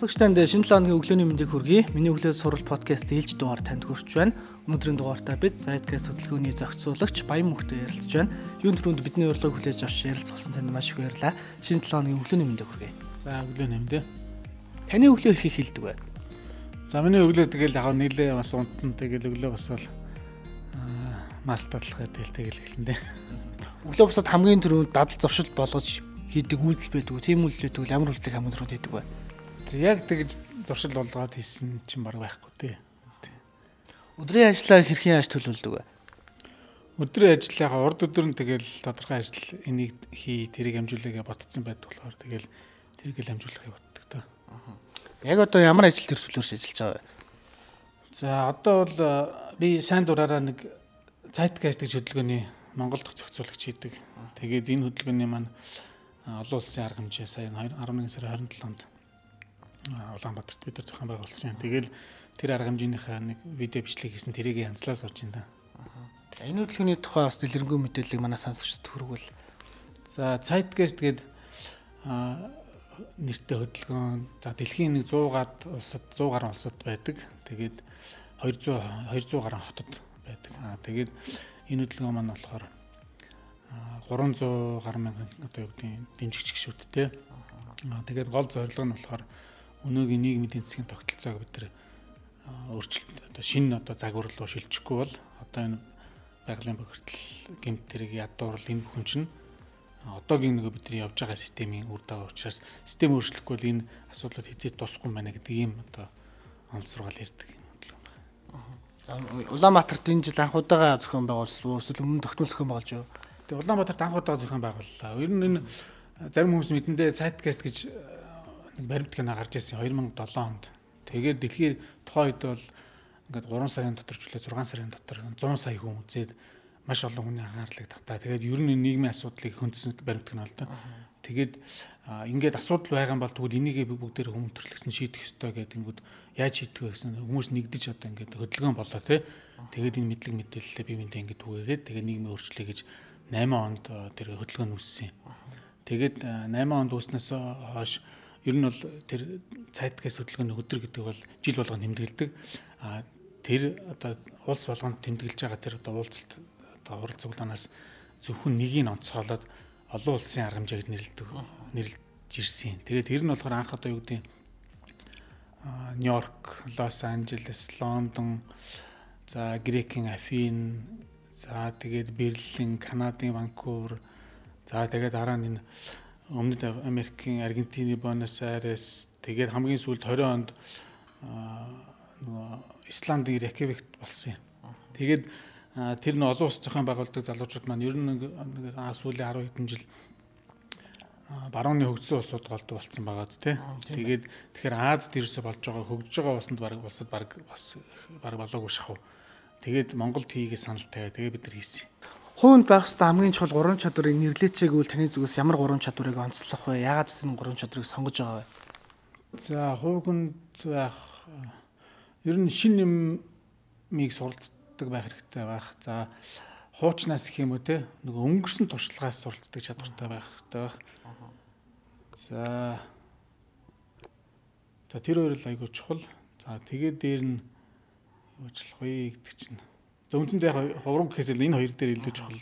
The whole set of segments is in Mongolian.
Сонсогчтанд шинэ 7 өдрийн өглөөний мэндийг хүргэе. Миний өглөө сурал подкаст ээлж дугаар танд хүрч байна. Өнөөдрийн дугаартаа бид Zeitgeist хөтөлбөрийн зохицуулагч Баян Мөхтэй ярилцж байна. Юун төрөнд бидний урилгыг хүлээж авч ярилцсан танд маш их баярлалаа. Шинэ 7 өдрийн өглөөний мэндийг хүргэе. За өглөө нэмдэ. Таны өглөө хэрхийг хэлдэг вэ? За миний өглөө тэгэл яг нийлээ бас унтан тэгэл өглөө бас бол мас татлахад тэгэл тэгэл эхлэндэ. Өглөө босоод хамгийн түрүүнд дадал зовшил болгож хийдэг үйлдэл байдаг. Тийм үйлдэл тэгвэл ямар үйлдэл хамгийн түрүүнд хийдэг вэ? Яг тэгж зуршил болгоод хийсэн чинь баг байхгүй тий. Өдрийн ажлаа хэрхэн яаж төлөвлөдөг вэ? Өдрийн ажлынхаа урд өдөр нь тэгэл тодорхой ажил энийг хий тэрийг амжуулаагээ ботцсон байдаг болохоор тэгэл тэрийг л амжуулахыг боддог та. Яг одоо ямар ажил төр төлөөрч ажиллаж байгаа вэ? За одоо бол би сайн дураараа нэг Zeitgeist гэж хөдөлгөөний Монгол дахь зохицуулагч хийдэг. Тэгээд энэ хөдөлгөөний маань олон улсын арга хэмжээ сая 11 сарын 27-нд Улаанбаатарт бид нар зохион байгуулсан. Тэгэл тэр арга хэмжээнийхээ нэг видео бичлэг хийсэн тэрийг янзлаас орж ин да. Энэ хөдөлгөөний тухай бас дэлгэрэнгүй мэдээллийг манай сонсогчдод хүргвэл. За Zeitgeist гээд нэртэй хөдөлгөөн за дэлхийн нэг 100-аад улсад 100 гаруй улсад байдаг. Тэгээд 200 200 гаруй хотод байдаг. Аа тэгээд энэ хөдөлгөөн маань болохоор 300 гаруй мянган одоо юу гэдгийг дэмжигч гişүүдтэй. Аа тэгээд гол зорилго нь болохоор өнөөгийн нийгмийн эдийн засгийн тогтолцоог бид нар өөрчлөлт одоо шинэ одоо загвар руу шилжихгүй бол одоо энэ байгалийн бохирдол гэмт тэрэг ядуурл энэ бүхэн чинь одоогийн нөгөө бидний явж байгаа системийн үр дагавар учраас систем өөрчлөхгүй бол энэ асуудлууд хэзээ тусахгүй байна гэдэг ийм одоо онол сургаал ярьдаг юм бодлоо. За Улаанбаатарт энэ жил анх удаага зохион байгуулсан эсвэл өмнө тогтмол зохион байгуулж юу? Тэгээ Улаанбаатарт анх удаага зохион байгууллаа. Ер нь энэ зарим хүмүүс мэдэндээ Zeitgeist гэж нэг баримтгана гарч ирсэн 2007 онд. Тэгээд дэлхийн тухайн үед бол ингээд 3 сарын дотор ч үлээ 6 сарын дотор 100 сая хүн үзээд маш олон хүний анхаарлыг татаа. Тэгээд ер нь нийгмийн асуудлыг хөндсөн баримтгана л да. Тэгээд ингээд асуудал байгаа юм бол тэгвэл энийгээ бүгдээр хүмүүн төрлөختөн шийдэх ёстой гэдэг ингүүд яаж шийдэх вэ гэсэн хүмүүс нэгдэж одоо ингээд хөдөлгөөн болоо те. Тэгээд энэ мэдлэг мэдээлэлээ бие биендээ ингээд түгээгээд тэгээд нийгмийн өөрчлөлөө гэж 8 онд тэр хөдөлгөөн үүссэн. Тэгээд 8 онд үүснээс хойш ер нь бол тэр цайтгаас хөдөлгөөний өдөр гэдэг бол жил болгоно тэмдэглэдэг. А тэр одоо улс болгонд тэмдэглэж байгаа тэр одоо уулзалт одоо урал цуглаанаас зөвхөн нэгийг онцгойлоод олон улсын арга хэмжээгээр нэрлэдэг нэрлж ирсэн. Тэгээд тэр нь болохоор анх одоо юу гэдэг Нью-Йорк, Лос Анжелес, Лондон, за Грекийн Афин, за тэгээд Берлин, Канадын Ванкувер, за тэгээд дараа нь энэ Өмнөд Америкийн Аргентины Буэнос Айрес тэгээд хамгийн сүүлд 20 онд нөгөө Исландын Рекевикт болсон юм. Тэгээд тэр нь олон улс зохион байгуулдаг залуучууд маань ер нь нэг сүүлийн 10 хэдэн жил барууны хөгжсөн улсууд голдуу болцсон байгаа зү тэ. Тэгээд тэгэхээр Азад ерөөсө болж байгаа хөгжиж байгаа улсанд баг улсад баг бас баг болоогүй шахав. Тэгээд Монголд хийгээ санал тавиа. Тэгээд бид нар хийсэн. Хувьд байх хэвээр хамгийн чухал гурван чадварыг нэрлэцээгүүл таны зүгээс ямар гурван чадварыг онцлох вэ? Яагаад энэ гурван чадварыг сонгож байгаа вэ? За, хувьд байх ер нь шин юмыг суралцдаг байх хэрэгтэй байх. За, хуучнаас гэх юм уу те нөгөө өнгөрсөн туршлагаас суралцдаг чадвартай байх хэрэгтэй байх. За. За тэр хоёр л айгүй чухал. За тэгээд дээр нь юу ажиллах вэ гэдэг чинь За үндсэндээ яг ховрон гэхээс л энэ хоёр дээр илүү чухал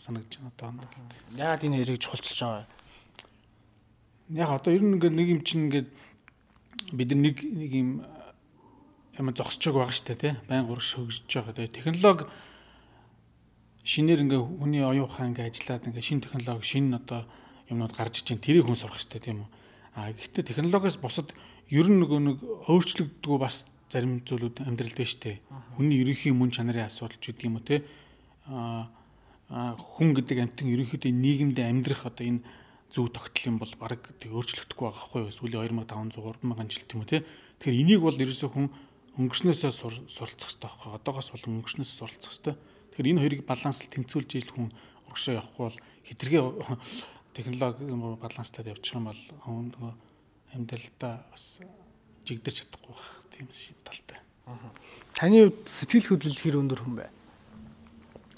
санагдаж байна одоо. Яагаад энэ хоёрыг чухалчилж байгаа вэ? Яг одоо ер нь ингээд нэг юм чинь ингээд бид нар нэг нэг юм юм зогсчоог байгаа шүү дээ тий. Байн гурш хөгжиж байгаа. Тэгээ технологи шинээр ингээ хүний оюун ухаан ингээ ажиллаад ингээ шин технологи шин одоо юмнууд гарч иж тэрийг хүн сурах хэрэгтэй тийм үү. А гэхдээ технологиос бусад ер нь нөгөө нэг өөрчлөгддгүү бас зарим зүйлүүд амьдрал биш те. Хүний ерөнхий мөн чанарын асуудал ч гэдэг юм уу те. Аа хүн гэдэг амьтан ерөнхийдөө нийгэмд амьдрах одоо энэ зөв тогтол юм бол баг тэг өөрчлөгдөхгүй байгаа хгүй? Сүүлийн 2500 3000 жил тийм үү те. Тэгэхээр энийг бол ерөөсөө хүн өнгөрснөөсөө суралцах хэрэгтэй байхгүй. Одоогоос бол өнгөрснөөсөө суралцах хэрэгтэй. Тэгэхээр энэ хоёрыг баланслал тэнцвүүлж ижил хүн урагшаа явахгүй бол хитрхээ технологи баланслаад явчих юм бол нөгөө амьдралдаа бас жигдэрч чадахгүй байх тийм шин талтай. Таны хувьд сэтгэл хөдлөл хэр өндөр хүн бэ?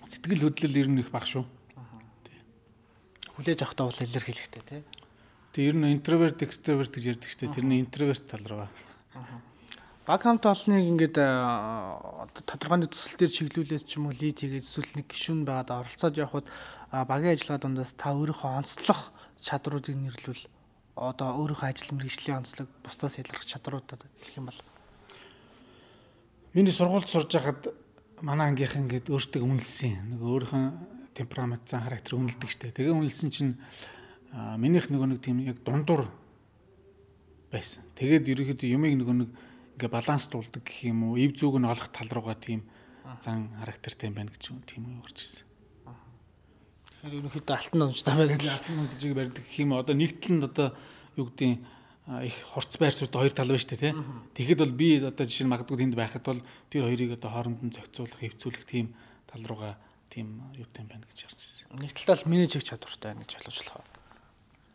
Сэтгэл хөдлөл ер нь их бага шүү. Хүлээж авахтаа бол илэрхийлэхтэй тий. Тэгээ ер нь интроверт, экстраверт гэж ярьдаг шүү дээ. Тэрний интроверт тал руу. Баг хамт олныг ингээд тодорхой төсөл дээр чиглүүлээс ч юм уу лид хийгээд эсвэл нэг гишүүн байгаад оролцоод явхад багийн ажиллагаа дундаас та өөрийнхөө онцлог чадруудыг нэрлүүл одоо өөрийнхөө ажил мэргэжлийн онцлог бусдаас ялгарх чадруудад хэлэх юм бол Миний сургуульд сурж байхад манай ангийнхан ингээд өөртөө үнэлсэн. Нэг өөрийнхөө темперамент зан характер үнэлдэг штэ. Тэгээ үнэлсэн чинь минийх нөгөө нэг тийм яг дундуур байсан. Тэгээд ерөөхдөө юмыг нөгөө нэг ингээ баланслуулдаг гэх юм уу, ив зүг нь олох тал руугаа тийм зан характертай юм байна гэж тийм юм гарч ирсэн. Ерөөхдөө алтан донжтой байна гэж алтан донжийг барьдаг гэх юм одоо нэгтлэн одоо юу гэдэг их хурц байрсууд хоёр тал байна шүү дээ тий. Тэгэхэд бол би одоо жишээ нь магадгүй тэнд байхад бол тэр хоёрыг одоо хооронд нь зохицуулах, хөвцүүлэх тийм тал руугаа тийм юутай юм байна гэж харж ирсэн. Нэгтлээ бол менеж хийх чадвартай байна гэж байна.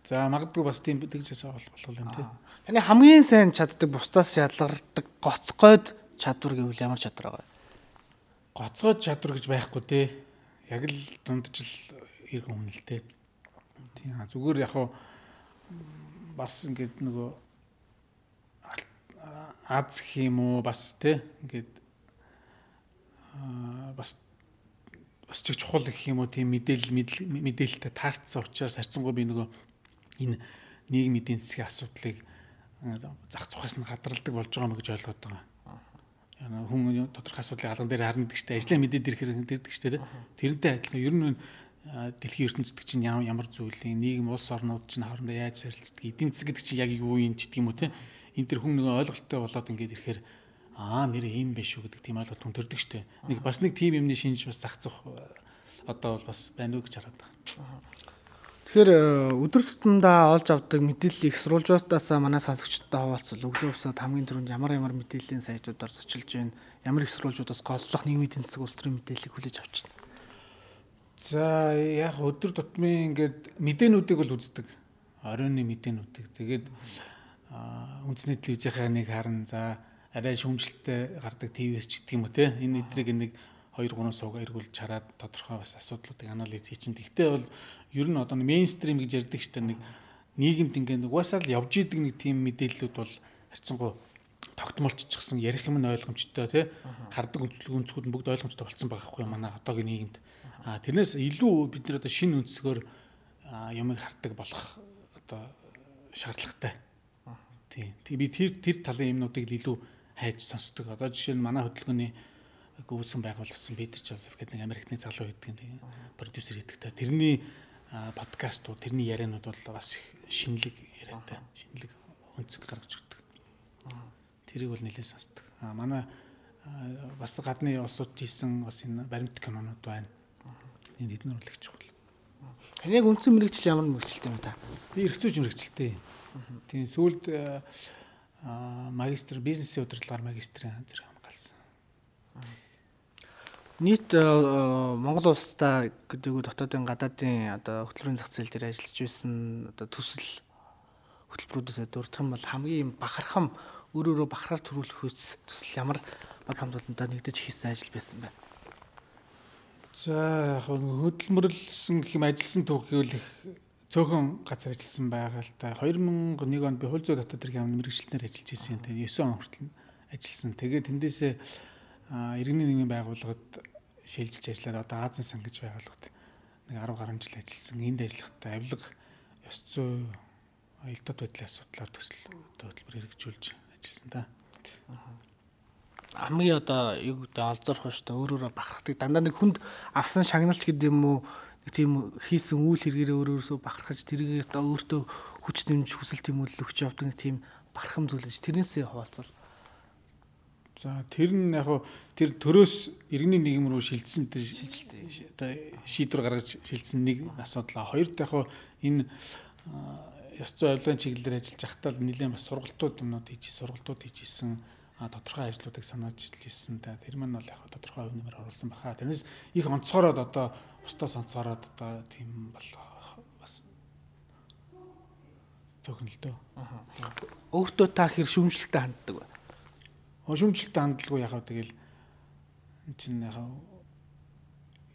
За магадгүй бас тийм тэгж болох юм тий. Таны хамгийн сайн чаддаг бусдаас шалгардаг гоцгойд чадвар гэвэл ямар чадвар байгаа вэ? Гоцгойд чадвар гэж байхгүй тий. Яг л дундчил иргэн үнэлтэй. Тийм зүгээр яг бас ингээд нөгөө аз гэх юм уу бас тий ингээд бас бас чиг чухал гэх юм уу тийм мэдээлэл мэдээлэлтэй таарцсан учраас харьцангуй би нөгөө энэ нийгмийн эдийн засгийн асуудлыг зах цухаас нь гадралдаг болж байгаа юм гэж ойлгоод байгаа. Хүн тодорхой асуудлыг алган дээр харна гэдэг чинь ажлаа мэдээд ирэхээр дэрдэг шүү дээ. Тэрнтэй адилхан ер нь дэлхийн ертөнцид чинь ямар зүйлийн нийгэм улс орнууд чинь хоорондоо яаж харилцдаг эдийн засаг гэдэг чинь яг юу юм ч гэдэг юм уу те энэ төр хүн нөгөө ойлголттой болоод ингээд ирэхээр аа нэр ийм биш шүү гэдэг тийм ойлголт хүн төрдөг штэ нэг бас нэг тийм юмны шинж бас зах зах одоо бол бас байна уу гэж хараад байна. Тэгэхээр э, өдөр тутамдаа олж авдаг мэдээллийг сурвалжуудаас манай сонсогчдод хаваалцал өглөө босоод хамгийн түрүүнд ямар ямар мэдээллийн сайтуудаар зочилж байна. Ямар их сурвалжуудаас голлох нийгмийн тэнцэг улс төрийн мэдээллийг хүлээж авч байна. За яг өдөр тутмын ингээд мэдээнүүдийг бол үздэг. Оройны мэдээнүүдийг. Тэгээд үндэсний телевизийнхаа нэг харна. За арай шүүмжлэлтэй гардаг ТV-с ч гэдэг юм уу те. Энэ эдрийг нэг 2 3 сууг эргүүлж хараад тодорхой бас асуудлуудыг анализ хийчин. Тэгтээ бол ер нь одоо мейнстрим гэж ярьдаг штэ нэг нийгэмд ингээд угаасаа л явж идэг нэг тийм мэдээллүүд бол харьцангуй тогтмолччихсан ярих юм нь ойлгомжтой тий хардаг өнцлөг өнцгүүд нь бүгд ойлгомжтой болсон байгаа хгүй манай одоогийн нийгэмд а тэрнээс илүү бид нар одоо шинэ өнцгөр юмыг хардаг болох одоо шаардлагатай тий би тэр тэр талын юмнуудыг илүү хайж сонсдог одоо жишээ нь манай хөдөлгөөний гүйсэн байгуулсан Питер Жозеф гэдэг нэг Америкны залуу гэдэг тийм продюсер гэдэг та тэрний подкастууд тэрний ярианууд бол бас шинэлэг яриатай шинэлэг өнцөг гаргаж өгдөг. Тэрийг бол нэлээд сонсдог. А манай бас гадны улсууд хийсэн бас энэ баримт кинонууд байна. Эднэр үл их чухал. Таны яг үндсэн мэрэгжил ямар мэрэгжилтэй юм та? Би эрхцүүж мэрэгжилтэй. Тийм сүүлд магистр бизнесийн удирдлагаар магистрийн зэрэг нийт э, э, Монгол улстай гэдэг дотоодын гадаадын одоо хөтөлбөрийн зах зээл дээр ажиллаж байсан одоо төсөл хөтөлбөрүүдээс дурдах юм бол хамгийн бахархам өөр өөрө бахархаар төрүүлэх үс төсөл ямар баг хамтлагуудаа нэгдэж хийсэн ажил байсан бэ? За яг хөдөлмөрлсөн гэх юм ажилласан түүхийг их цөөхөн газар ажилласан байгаа л та 2001 онд би хууль зүйн дотоод хэрэг яамны мэрэгчлэнээр ажиллаж ирсэн. Тэгээд 9 он хүртэл ажилласан. Тэгээд тэндээсээ иргэний нийгмийн байгууллагад шилжилж ажиллаад одоо Азийн сан гэж байгууллагад нэг 10 гаруй жил ажилласан. Энд ажиллахдаа авилга ёс зүй аялдад байдлын асуудлаар төсөл хөтөлбөр хэрэгжүүлж ажилласан та. Хамгийн одоо юу гэдэг олзорох шүү дээ өөр өөрө бахархдаг. Дандаа нэг хүнд авсан шагналч гэдэг юм уу? Нэг тийм хийсэн үйл хэрэгээрээ өөр өөрсөө бахархаж тэрийг одоо өөртөө хүч дэмж хүсэл тэмүүлэл өгч явдаг нэг тийм бахархам зүйлж тэрнээсээ хуваалцвал За тэр нь яг тэр төрөөс иргэний нийгэм рүү шилжсэн тэр одоо шийдвэр гаргаж шилжсэн нэг асуудал. Хоёрт яг энэ ёс зүйн ойлгын чиглэлээр ажиллаж байхдаа нэлээд бас сургалтууд юмнууд хийж сургалтууд хийжсэн тодорхой ажлуудыг санааж хэлсэн та тэр маань бол яг тодорхой хувь нэмэр оруулсан баха. Тэрнээс их онцгороод одоо бусдаас онцгороод одоо тийм бол бас л дөө. Өөртөө та хэр шүмжлэлтэй ханддаг вэ? шүмжлэлтэй хандлаггүй яхав тэгэл чинь яхав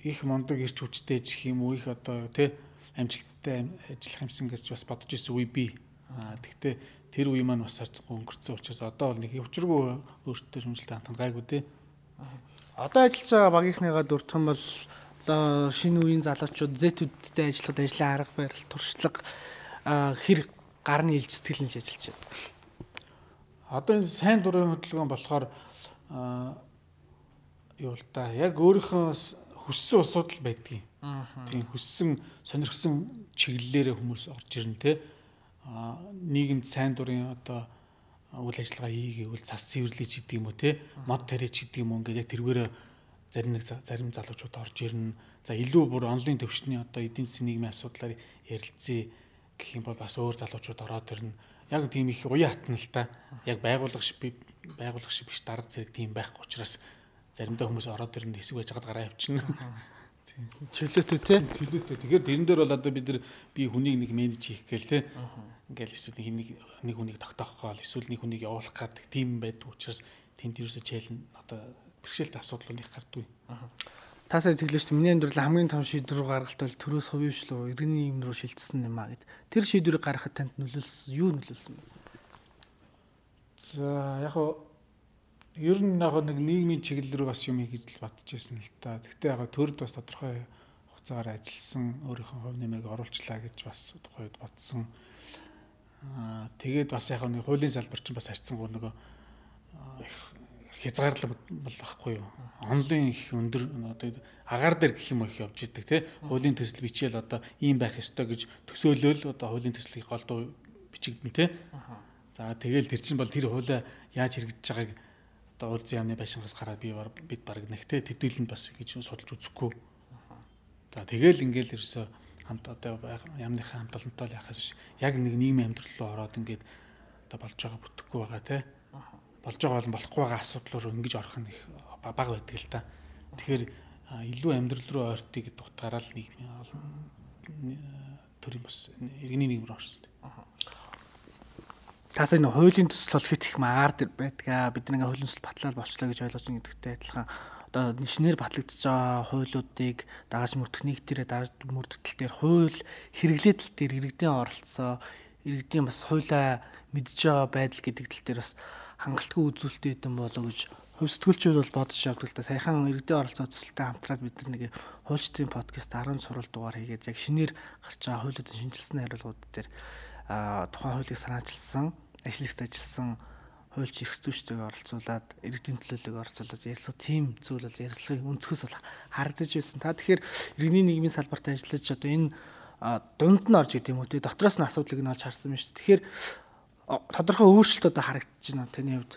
их мондөг ирч хүчтэй ч юм уу их одоо тий амжилттай ажиллах юмсан гэж бас бодож ирсэн үе бий. Аа тэгтээ тэр үе маань бас харцгүй өнгөрцөн учраас одоо бол нэг өчргөө өөртөө шүмжлэлтэй хандсан гайгүй дээ. Одоо ажиллаж байгаа багийнхныгаа юм бол одоо шинэ үеийн залуучууд зэтүүдтэй ажиллахад ажлын арга барил туршлага хэр гарны ил сэтгэл нь ажиллаж байна. Одоо энэ сайн дурын хөдөлгөөн болохоор юу л да яг өөрийнхөө хүссэн асуудал байдгийг. Тийм хүссэн сонирхсан чиглэлээрээ хүмүүс орж ирнэ те. Нийгэмд сайн дурын одоо үйл ажиллагаа хийгээвэл цас цэвэрлэж идэг юм уу те. Мод тариач идэг юм уу ингээд яг тэргээрээ зарим нэг зарим залуучууд орж ирнэ. За илүү бүр онлайн төвчний одоо эдийн засгийн нийгмийн асуудлаар ярилцъя гэх юм бол бас өөр залуучууд ороод ирнэ. Яг тийм их уян хатна л та. Яг байгууллага шиг байгууллага шиг биш дарга зэрэг тийм байхгүй учраас заримдаа хүмүүс ороод ирнэ хэсэг байж хагаад гараа явчихна. Чөлөөтэй тий. Чөлөөтэй. Тэгэхээр тэрэн дээр бол одоо бид нар би хүнийг нэг менеж хийх гээл тий. Ингээл эсвэл нэг нэг хүнийг тогтоох гол эсвэл нэг хүнийг явуулах гэдэг тийм байдаг учраас тэнд ерөөсө чэйлэн одоо бэрхшээлт асуудал их гардгүй. Тасаа тэглэж шүү дээ. Миний амьдрал хамгийн том шийдвэр гаргалт бол төрөөс хувьшлуу иргэний юм руу шилжсэн юм а гэд. Тэр шийдвэрийг гаргахад танд нөлөөлсөн юу нөлөөлсөн бэ? За яг хоо ер нь яг нэг нийгмийн чиглэл рүү бас юм хийж бодож байсан л та. Гэхдээ яг төрд бас тодорхой хугацаагаар ажилласан өөрийнхөө хувь нэмийг оруулчлаа гэж бас тухайд бодсон. Аа тэгээд бас яг нэг хуулийн салбар чинь бас харьцангуй нөгөө их хязгаарлаг бол байхгүй юу. Онлын их өндөр одоо агаар дээр гэх юм их явж идэг тий. Хуулийн төсөл бичээл одоо ийм байх ёстой гэж төсөөлөл одоо хуулийн төслийг голдуу бичигдэн тий. За тэгэл тэр чинь бол тэр хуулиа яаж хэрэгжиж байгааг одоо улсын яамны байшингаас гараад би бид баг нэгтэй тэтгэлэнд бас гэж судалж үзэхгүй. За тэгэл ингээл ерөөсө хамт одоо яамныхаа хамт олонтой л яхаас биш. Яг нэг нийгмийн амьдрал руу ороод ингээд одоо болж байгаа бүтэхгүй байгаа тий болж байгаа бол болохгүй байгаа асуудлаар ингэж орох нь их бага байдаг л та. Тэгэхээр илүү амьдрал руу ойртыг гэдэг утгаараа л нэг төрийн бас иргэний нийгэм рүү орсон. Цаасаа энэ хуулийн төсөл бол хит их маар байдгаа. Бид нэг хуулийн төсөл батлал болчлаа гэж ойлгож байгаа гэдэгтэй адилхан одоо шинээр батлагдж байгаа хуулиудыг дагаж мөрдөх нэгтэрээ дагаж мөрдөлтөл дээр хууль хэрэглээдэл дээр иргэдийн оролцоо иргэдийн бас хуулаа мэдж байгаа байдал гэдэг тал дээр бас хангалтгүй үзүүлэлттэй хэдэн болоо гэж хувь сэтгүүлчүүд бол бодож явдаг л да. Саяхан иргэдийн оролцоо төсөлтэй хамтраад бид нэг хуульчдын подкаст 10 сурал дугаар хийгээд яг шинээр гарч байгаа хуулиудын шинжилсэн хариулгууд дээр тухайн хуулийг санаачилсан, ажлыгт ажилласан хуульч эрх зүйчтэйг оролцуулаад иргэдийн төлөөллөг оролцуулаад ярилцах тийм зүйл бол ярилцлагын өнцгөөс бол харагдаж байсан. Та тэгэхээр иргэний нийгмийн салбарт ажиллаж одоо энэ дунд нь орж идэм үү те дотроос нь асуудлыг нь олж харсан юм шүү. Тэгэхээр тодорхой өөрчлөлт одоо харагдаж байна таны хувьд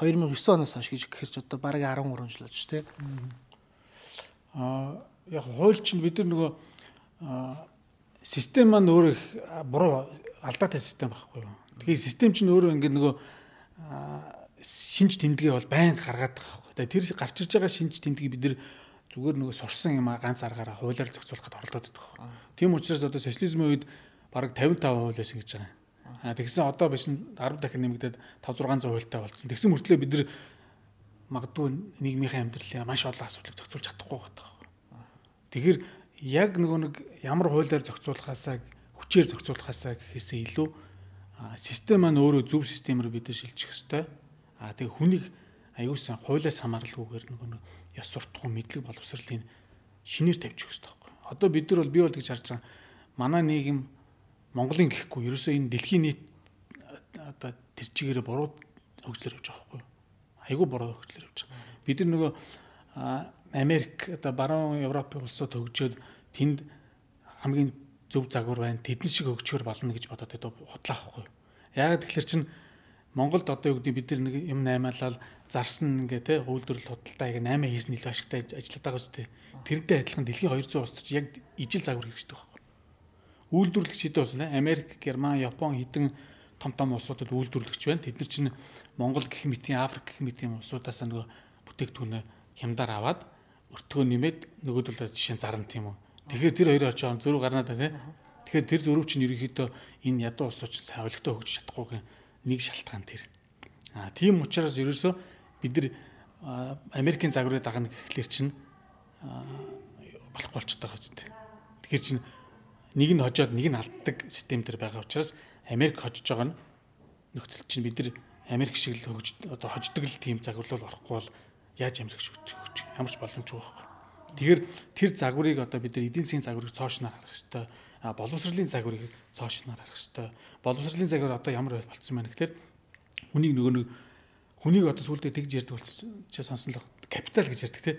2009 оноос хойш гэж гэхэрч одоо бараг 13 жил болж тий. Аа яг хууль чинь бид нар нөгөө систем маань өөрөө их буруу алдаатай систем байхгүй юу. Тэгэхээр систем чинь өөрөө ингээд нөгөө шинж тэмдгээ бол байнга гаргаад байгаа байхгүй. Тэр гарч ирж байгаа шинж тэмдгийг бид нар зүгээр нөгөө сурсан юм а ганц аргаараа хуулиар зохицуулахад оролдоод байгаа. Тийм учраас одоо социализмын үед бараг 55% байсан гэж байгаа. А тэгсэн одоо биш 10 дахин нэмэгдээд 5 600 хуультай болсон. Тэгсэн мөртлөө бид нар магадгүй нийгмийн амьдралын маш олон асуудлыг зохицуулж чадахгүй байгаа. Тэгэхээр яг нөгөө нэг ямар хуулиар зохицуулахаасаа хүчээр зохицуулахаасаа гэхээсээ илүү систем маань өөрөө зөв системээр бид нар шилжих ёстой. А тэгээ хүнийг аюулсан хуулиас хамааралгүйгээр нэг ёс суртахуун мэдлэг боловсролын шинээр тавьчих ёстой байхгүй. Одоо бид нар бол би бол гэж харж байгаа манай нийгэм Монголын гэхгүй ерөөсөө энэ дэлхийн нийт одоо тэр чигээрээ буруу хөгжлөр явж байгаа байхгүй. Айгүй буруу хөгжлөр явж байгаа. Бид нар нөгөө Америк одоо баруун Европын улсууд хөгжөөд тэнд хамгийн зөв загвар байна. Тэдэн шиг хөгжөхөр болно гэж бодоод одоо худлаа байхгүй. Яагаад тэгэхээр чин Монголд одоо юу гэдэг бид нар нэг юм наймаалал зарсан ингээ те үйлдвэрлэл худалдаа яг 8 хийсэн илүү ашигтай ажилладаг байгаа үстэй. Тэрдээ адилхан дэлхийн 200 улсад яг ижил загвар хэрэгтэй байна үйлдвэрлэгчид бас нэ Америк, Герман, Япон хэдэн том том улсуудад үйлдвэрлэгч байна. Тэд нар чинь Монгол гэх мэтийн Африк гэх мэтийн улсуудаас нөгөө бүтээгдэхүүнээ хямдаар аваад өртгөө нэмээд нөгөөдөл жишээ зарна тийм үү. Тэгэхээр тэр хоёроо очоо зөрүү гарнаа та тийм. Тэгэхээр тэр зөрүү чинь ерөнхийдөө энэ ядуу чинь сайн олигтой хөгжиж чадахгүйг нэг шалтгаан тэр. Аа тийм учраас ерөөсөө бид нар Америкийн загварыг дагна гэхлээр чинь болохгүй болчиход байгаа үстэй. Тэгэхээр чинь нэг нь хожоод нэг нь алддаг систем төр байгаа учраас Америк хожиж байгаа нь нөхцөл чинь бид нар Америк шиг л хөгж одоо хождог л тийм загварлал орохгүй бол яаж Америк шиг хөгж ямарч боломжгүй байхгүй. Тэгэхээр тэр загварыг одоо бид нар эдийн засгийн загварыг цоошноор харах хэрэгтэй. А боловсролын загварыг цоошноор харах хэрэгтэй. Боловсролын загвар одоо ямар болцсон байна гэхээр хүнийг нөгөө нэг хүнийг одоо сүулдэ тэгж ярьдаг болсон чи сонсон л капитал гэж ярьдаг тий.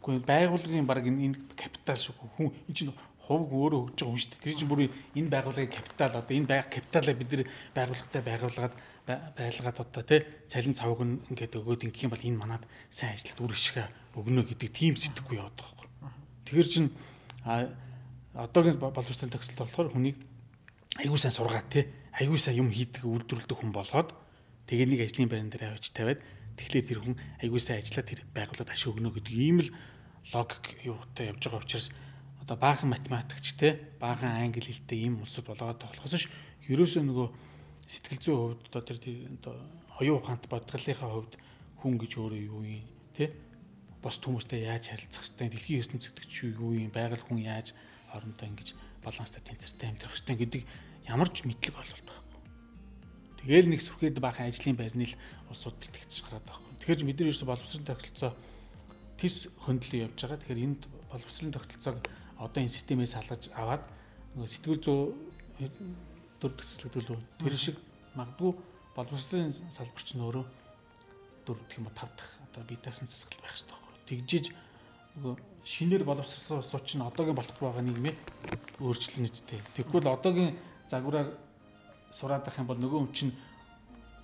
Гэхдээ байгууллагын баг энэ капитал шүү хүн энэ чинь хувь өөрөө хөгж байгаа юм шүү дээ. Тэр чинь бүр энэ байгууллагын капитал одоо энэ байг капиталаа бид нэр байгууллагатай байгууллагад байлгаад одоо тий цалин цавг нь ингээд өгөөд ингэх юм бол энэ манад сайн ажилт үр ашиг өгнө гэдэг тийм сэтгэхгүй яваад байгаа байхгүй. Тэгэр чинь одоогийн боловсролын төгсөлт болохоор хүнийг аягүй сайн сургаад тий аягүй сайн юм хийдэг үйлдвэрлэдэг хүн болгоод тэгээ нэг ажлын байран дээр авч тавиад тэгэхээр тэр хүн аягүй сайн ажиллаад тэр байгууллагад ашиг өгнө гэдэг ийм л логик юутай явж байгаа учраас одоо баахан математикч те баахан англи хэлтэй ийм улсууд болгоод тоглохоос ш ерөөсөө нөгөө сэтгэл зүйн хувьд одоо тэр одоо оюун ухаант бодголынхаа хувьд хүн гэж өөрөө юу юм те бос хүмүүстэй яаж харилцах хэвтэй дэлхийн ертөнц гэдэг чи юу юм байгаль хүн яаж хоорондоо ингэж баланстай тэнцвэртэй амьдрах хэвтэй гэдэг ямар ч мэдлэг бололт байхгүй. Тэгээл нэг сүрхэд баахан ажлын байрны л улсууд итгэж гараад байхгүй. Тэгэхээр бид нар ерөөсө боловсролын тогтолцоо тис хөндлөн явж байгаа. Тэгэхээр энд боловсролын тогтолцоог одоо энэ системээс салгаж аваад нөгөө сэтгүүл зүй дүр төслөгдөл тэр шиг магадгүй боловсролын салбарч нь өөрөө дөрөв гэх юм уу тав дахь одоо бие даасан засаглал байх хэрэгтэй. Тэгжиж нөгөө шинээр боловсрол сууч нь одоогийн болох байгаа нийгмээ өөрчлөн үстэй. Тэгвэл одоогийн загвараар сураад ах юм бол нөгөө хүн чинь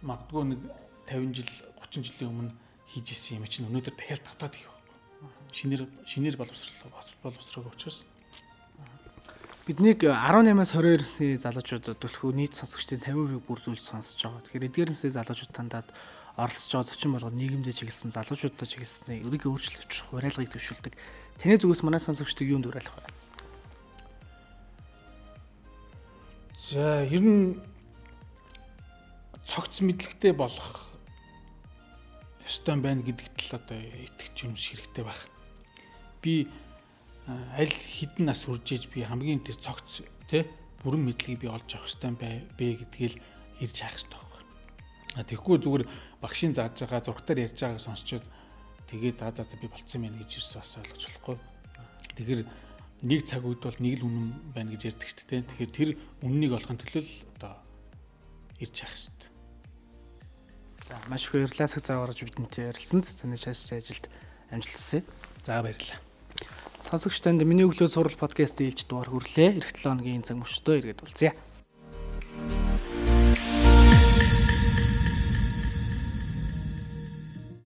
магадгүй нэг 50 жил 30 жилийн өмнө хийж исэн юм чинь өнөөдөр дахиад татаад их шинээр шинээр боловсрол боловсрог учраас Биднийг 18-аас 22 насны залуучуудад төлхөө нийт сонсогчдын 50%-ийг бүрдүүлж сонсож байгаа. Тэгэхээр эдгээр насны залуучууд тандаад оролцож байгаа зочин болгоод нийгэмдээ чиглэсэн залуучуудад чиглэсэн ерөнхий өөрчлөлт хураалгыг төвшүүлдэг. Таны зүгээс манай сонсогчдыг юунд уриалах вэ? За ер нь цогц мэдлэгтэй болох ёстой байна гэдэгт л одоо итгэж юмш хэрэгтэй байх. Би аль хідэн нас хүрчээж би хамгийн тэр цогц тий бүрэн мэдлэгийг би олж авах хэрэгтэй бэ гэдгээл ирж хаах хэрэгтэй тэгэхгүй зүгээр багшийн зааж байгаа зургатаар ярьж байгааг сонсчод тэгээд за за би болцсон байна гэж ирсэн бас ойлгож болохгүй. Тэгэхээр нэг цаг үед бол нэг л үнэн байна гэж ярьдаг шүү дээ. Тэгэхээр тэр үннийг олохын төлөө л одоо ирж хаах хэрэгтэй. За маш их баярлалаа цаг зав гаргаж бидэнтэй ярилцсанд. Таны шааш ажилд амжилт хүсье. За баярлалаа. Сонсогч танд миний өглөө сурал подкаст ээлж дугаар хүрлээ. Эх 7 өдрийн цаг мөчтөө иргэд уулзъя.